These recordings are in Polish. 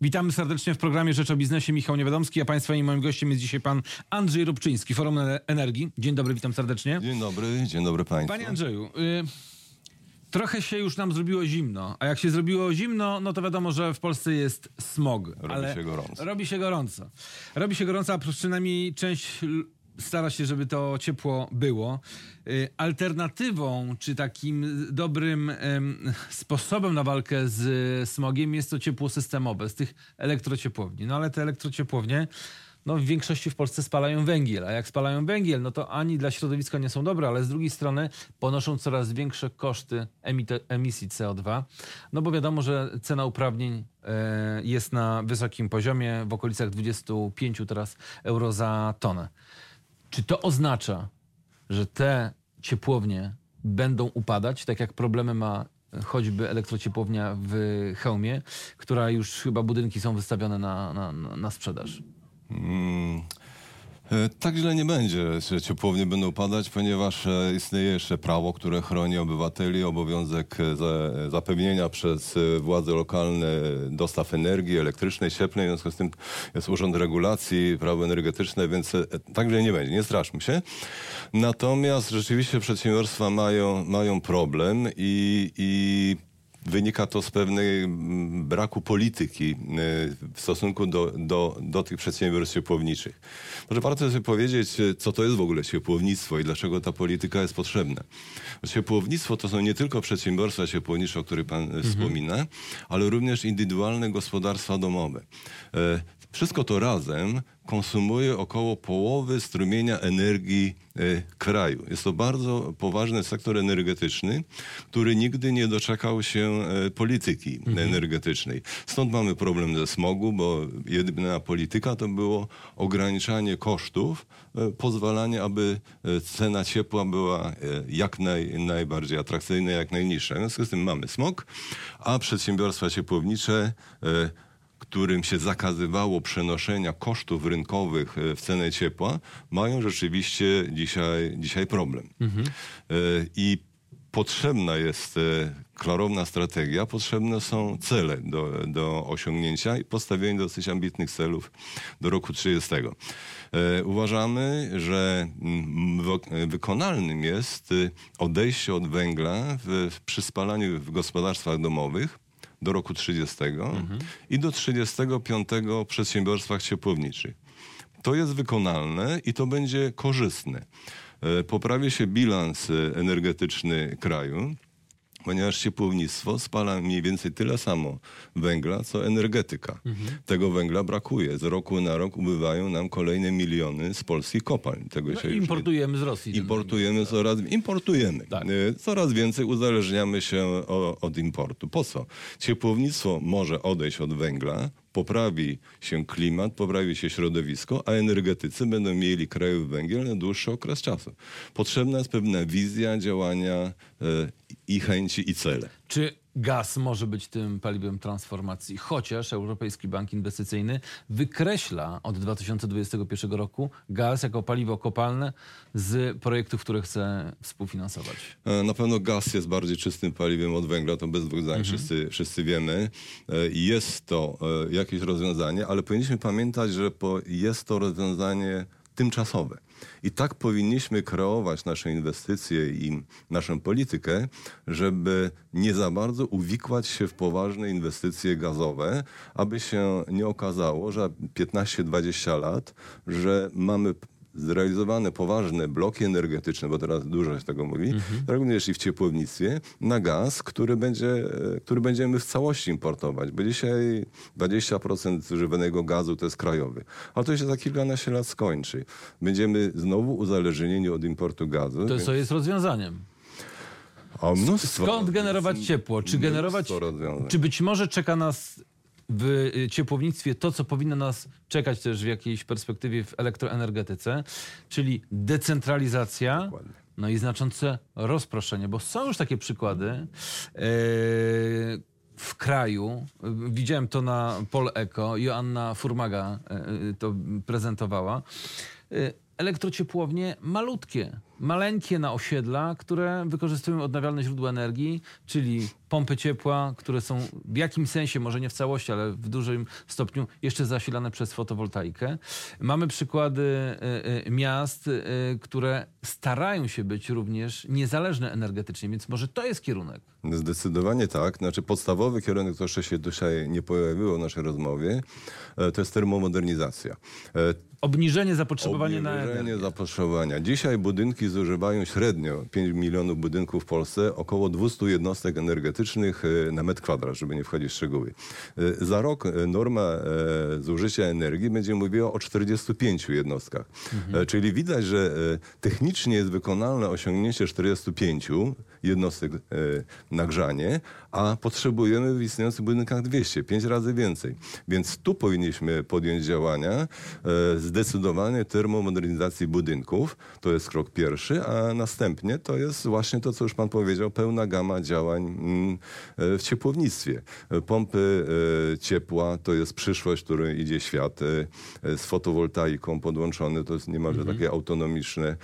Witamy serdecznie w programie Rzecz o Biznesie. Michał Niewiadomski, a Państwa i moim gościem jest dzisiaj Pan Andrzej Rubczyński, Forum Energii. Dzień dobry, witam serdecznie. Dzień dobry, dzień dobry Państwu. Panie Andrzeju, y, trochę się już nam zrobiło zimno, a jak się zrobiło zimno, no to wiadomo, że w Polsce jest smog. Robi się gorąco. Robi się gorąco. Robi się gorąco, a przynajmniej część stara się, żeby to ciepło było. Y, Alternatywą, czy takim dobrym em, sposobem na walkę z smogiem jest to ciepło systemowe, z tych elektrociepłowni. No ale te elektrociepłownie no, w większości w Polsce spalają węgiel, a jak spalają węgiel, no to ani dla środowiska nie są dobre, ale z drugiej strony ponoszą coraz większe koszty emisji CO2, no bo wiadomo, że cena uprawnień e, jest na wysokim poziomie, w okolicach 25 teraz euro za tonę. Czy to oznacza, że te ciepłownie będą upadać, tak jak problemy ma choćby elektrociepłownia w Chełmie, która już chyba budynki są wystawione na, na, na sprzedaż? Mm, e, Tak źle nie będzie, że ciepłownie będą padać, ponieważ e, istnieje jeszcze prawo, które chroni obywateli, obowiązek e, za- zapewnienia przez e, władze lokalne dostaw energii elektrycznej, cieplnej, w związku z tym jest Urząd Regulacji, prawo energetyczne, więc e, tak źle nie będzie, nie straszmy się. Natomiast rzeczywiście przedsiębiorstwa mają, mają problem i, i Wynika to z pewnej mm, braku polityki y, w stosunku do, do, do tych przedsiębiorstw ciepłowniczych. Może warto sobie powiedzieć, y, co to jest w ogóle ciepłownictwo i dlaczego ta polityka jest potrzebna. Ciepłownictwo to są nie tylko przedsiębiorstwa ciepłownicze, o których pan y, wspomina, ale również indywidualne gospodarstwa domowe. Wszystko to razem konsumuje około połowy strumienia energii e, kraju. Jest to bardzo poważny sektor energetyczny, który nigdy nie doczekał się e, polityki energetycznej. Stąd mamy problem ze smogu, bo jedyna polityka to było ograniczanie kosztów, e, pozwalanie, aby cena ciepła była jak naj, najbardziej atrakcyjna, jak najniższa. W związku z tym mamy smog, a przedsiębiorstwa ciepłownicze którym się zakazywało przenoszenia kosztów rynkowych e, w cenę ciepła, mają rzeczywiście dzisiaj, dzisiaj problem. E, I potrzebna jest e, klarowna strategia, potrzebne są cele do, do osiągnięcia i postawienie dosyć ambitnych celów do roku 30. E, Uważamy, że mm, wy- wykonalnym jest odejście od węgla w, w, przy spalaniu w gospodarstwach domowych do roku 30 i do 35 w przedsiębiorstwach ciepłowniczych. To jest wykonalne i to będzie korzystne. E, Poprawi się bilans e, energetyczny kraju, ponieważ ciepłownictwo spala mniej więcej tyle samo węgla, co energetyka. Tego węgla brakuje. Z roku na rok ubywają nam kolejne miliony z polskich kopalń. Tego No, się już nie importujemy z Rosji. Importujemy coraz, importujemy. Tak. E, Coraz więcej uzależniamy się od importu. Po co? Ciepłownictwo może odejść od węgla, poprawi się klimat, poprawi się środowisko, a energetycy będą mieli krajowy węgiel na dłuższy okres czasu. Potrzebna jest pewna wizja działania e, i chęci i cele. Czy gaz może być tym paliwem transformacji? Chociaż Europejski Bank Inwestycyjny wykreśla od 2021 roku gaz jako paliwo kopalne z projektów, które chce współfinansować. E, Na pewno gaz jest bardziej czystym paliwem od węgla, to bez dwóch zdań wszyscy, wszyscy wiemy. E, Jest to e, jakieś rozwiązanie, ale powinniśmy pamiętać, że jest to rozwiązanie tymczasowe. I tak powinniśmy kreować nasze inwestycje i naszą politykę, żeby nie za bardzo uwikłać się w poważne inwestycje gazowe, aby się nie okazało, że 15-20 lat, że mamy zrealizowane poważne bloki energetyczne, bo teraz dużo się tego mówi, również i w ciepłownictwie, na gaz, który, będzie, e, który będziemy w całości importować, bo dzisiaj 20% zużywanego gazu to jest krajowy. Ale to się za kilkanaście lat skończy. Będziemy znowu uzależnieni od importu gazu. To jest, co jest rozwiązaniem. Mnóstwo. Skąd generować ciepło? Czy generować, czy być może czeka nas w y, ciepłownictwie to, co powinno nas czekać też w jakiejś perspektywie w elektroenergetyce, czyli decentralizacja, Dokładnie. no i znaczące rozproszenie, bo są już takie przykłady e, w kraju. Widziałem to na Pol Eco, Joanna Furmaga e, to prezentowała. E, elektrociepłownie malutkie, maleńkie na osiedla, które wykorzystują odnawialne źródła energii, czyli pompy ciepła, które są w jakimś sensie, może nie w całości, ale w dużym stopniu jeszcze zasilane przez fotowoltaikę. Mamy przykłady y, y, miast, y, które starają się być również niezależne energetycznie, więc może to jest kierunek. Zdecydowanie tak. Znaczy podstawowy kierunek, to jeszcze się dzisiaj nie pojawiło w naszej rozmowie, e, to jest termomodernizacja. E, Obniżenie zapotrzebowania na Energię. zapotrzebowania. Dzisiaj budynki zużywają średnio 5 milionów budynków w Polsce, około 200 jednostek energetycznych e, na metr kwadrat, żeby nie wchodzić w szczegóły. E, Za rok e, norma zużycia energii będzie mówiła o 45 jednostkach. E, Czyli widać, że technicznie jest wykonalne osiągnięcie 45 jednostek e, nagrzanie, a potrzebujemy w istniejących budynkach 200, 5 razy więcej. Więc tu powinniśmy podjąć działania e, zdecydowanie termomodernizacji budynków. To jest krok pierwszy, a następnie to jest właśnie to, co już pan powiedział, pełna gama działań mm, e, w ciepłownictwie. Pompy e, ciepła to jest przyszłość, której idzie świat e, z fotowoltaiką podłączone, to jest niemalże takie autonomiczne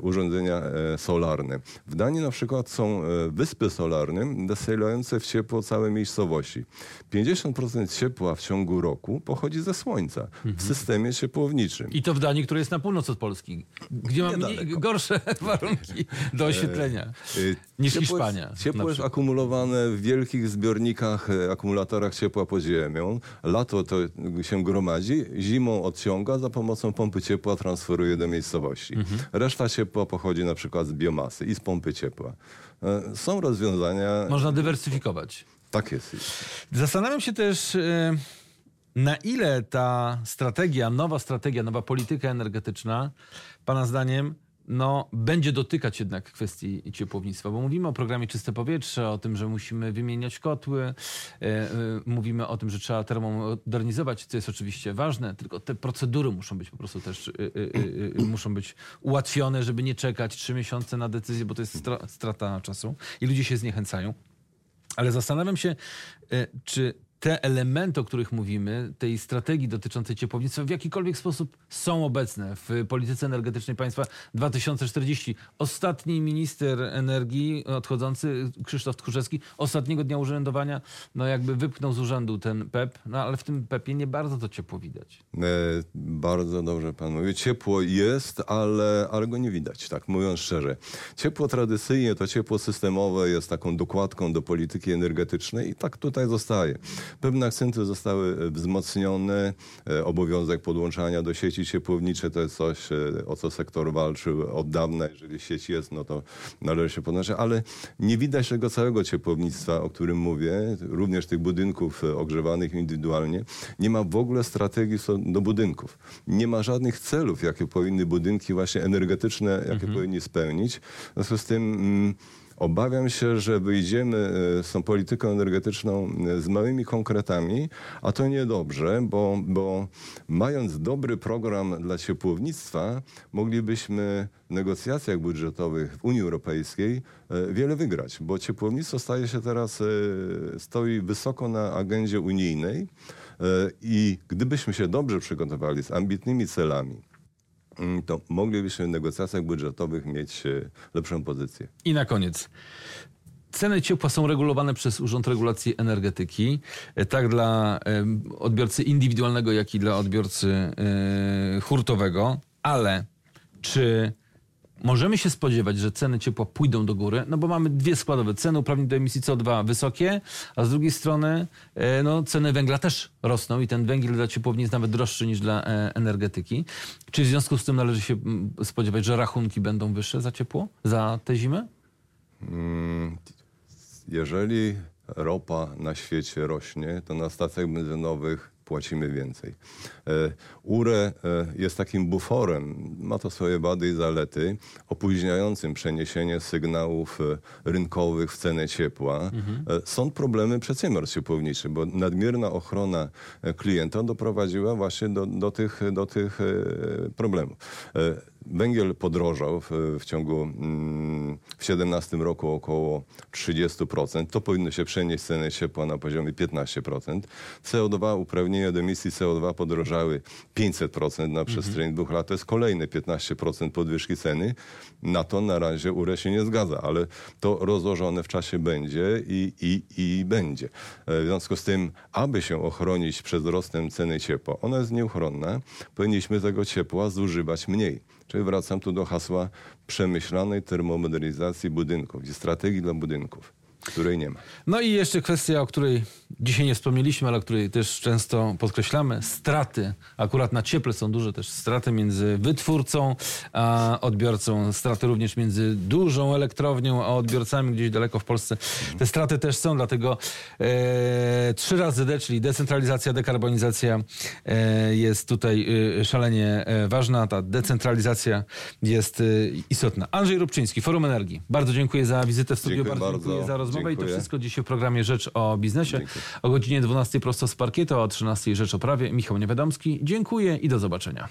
urządzenia solarne. W Danii na przykład są e, wyspy solarne zasilające w ciepło całe miejscowości. 50% ciepła w ciągu roku pochodzi ze słońca w systemie ciepłowniczym. I to w Danii, która jest na północ od Polski, gdzie ma mniej, Niedaleko. gorsze warunki do oświetlenia Y, niż ciepło Hiszpania. Jest, ciepło jest akumulowane w wielkich zbiornikach, e, akumulatorach ciepła pod ziemią. Lato to się gromadzi, zimą odciąga, za pomocą pompy ciepła transferuje do miejscowości. Mhm. Reszta ciepła pochodzi na przykład z biomasy i z pompy ciepła. E, Są rozwiązania, Można dywersyfikować. tak jest. Zastanawiam się też, e, na ile ta strategia, nowa strategia, nowa polityka energetyczna, Pana zdaniem, no, będzie dotykać jednak kwestii ciepłownictwa, bo mówimy o programie Czyste Powietrze, o tym, że musimy wymieniać kotły, e, e, mówimy o tym, że trzeba termomodernizować, co jest oczywiście ważne, tylko te procedury muszą być po prostu też, e, muszą być ułatwione, żeby nie czekać trzy miesiące na decyzję, bo to jest stra- strata czasu i ludzie się zniechęcają. Ale zastanawiam się, czy te elementy, o których mówimy, tej strategii dotyczącej ciepłownictwa w jakikolwiek sposób są obecne w polityce energetycznej państwa 2040. Ostatni minister energii odchodzący, Krzysztof Tchórzewski, ostatniego dnia urzędowania, no jakby wypchnął z urzędu ten PEP, no ale w tym PEP-ie nie bardzo to ciepło widać. E, bardzo dobrze pan mówi. Ciepło jest, ale, ale go nie widać, tak mówiąc szczerze. Ciepło tradycyjnie, to ciepło systemowe jest taką dokładką do polityki energetycznej i tak tutaj zostaje. Pewne akcenty zostały e, wzmocnione. E, Obowiązek podłączania do sieci ciepłowniczej to jest coś, e, o co sektor walczył od dawna. Jeżeli sieć jest, no to należy się podłączyć, ale nie widać tego całego ciepłownictwa, o którym mówię, również tych budynków ogrzewanych indywidualnie. Nie ma w ogóle strategii do budynków. Nie ma żadnych celów, jakie powinny budynki właśnie energetyczne, jakie powinni spełnić. W związku z tym mm, Obawiam się, że wyjdziemy e, z tą polityką energetyczną e, z małymi konkretami, a to niedobrze, bo, bo mając dobry program dla ciepłownictwa, moglibyśmy w negocjacjach budżetowych w Unii Europejskiej e, wiele wygrać, bo ciepłownictwo staje się teraz, stoi wysoko na agendzie unijnej i gdybyśmy się dobrze przygotowali z ambitnymi celami, to moglibyśmy w negocjacjach budżetowych mieć e, lepszą pozycję. I na koniec. Ceny ciepła są regulowane przez Urząd Regulacji Energetyki, e, tak dla em, odbiorcy indywidualnego, jak i dla odbiorcy e, hurtowego, ale czy możemy się spodziewać, że ceny ciepła pójdą do góry? No bo mamy dwie składowe. Ceny uprawnień do emisji CO2 wysokie, a z drugiej strony e, no, ceny węgla też rosną i ten węgiel dla ciepłowni jest nawet droższy niż dla e, energetyki. Czy w związku z tym należy się spodziewać, że rachunki będą wyższe za ciepło za tę zimę? Mm, Jeżeli ropa na świecie rośnie, to na stacjach benzynowych płacimy więcej. E, URE e, jest takim buforem, ma to swoje wady i zalety, opóźniającym przeniesienie sygnałów e, rynkowych w cenę ciepła. E, Są problemy przedsiębiorstw ciepłowniczych, bo nadmierna ochrona e, klienta doprowadziła właśnie do, do tych, do tych e, problemów. Węgiel podrożał w, w ciągu mm, w 17 roku około 30%. To powinno się przenieść ceny ciepła na poziomie 15%. CO2, uprawnienia do emisji CO2 podrożały 500% na przestrzeni dwóch lat. To jest kolejne 15% podwyżki ceny. Na to na razie URE się nie zgadza, ale to rozłożone w czasie będzie i, i, i będzie. E, W związku z tym, aby się ochronić przed wzrostem ceny ciepła, ona jest nieuchronna, powinniśmy tego ciepła zużywać mniej. Czyli wracam tu do hasła przemyślanej termomodernizacji budynków, strategii dla budynków, której nie ma. No i jeszcze kwestia, o której dzisiaj nie wspomnieliśmy, ale o której też często podkreślamy. Straty. Akurat na cieple są duże też straty między wytwórcą a odbiorcą. Straty również między dużą elektrownią a odbiorcami gdzieś daleko w Polsce. Te straty też są, dlatego e, trzy razy D, czyli decentralizacja, dekarbonizacja e, jest tutaj e, szalenie e, ważna. Ta decentralizacja jest e, istotna. Andrzej Rubczyński, Forum Energii. Bardzo dziękuję za wizytę w studiu. Dziękuję bardzo, bardzo. dziękuję za rozmowę i to wszystko dzisiaj w programie Rzecz o Biznesie. Dziękuję. O godzinie 12 prosto z parkietu, o 13 Rzecz o Prawie. Michał Niewiadomski. Dziękuję i do zobaczenia.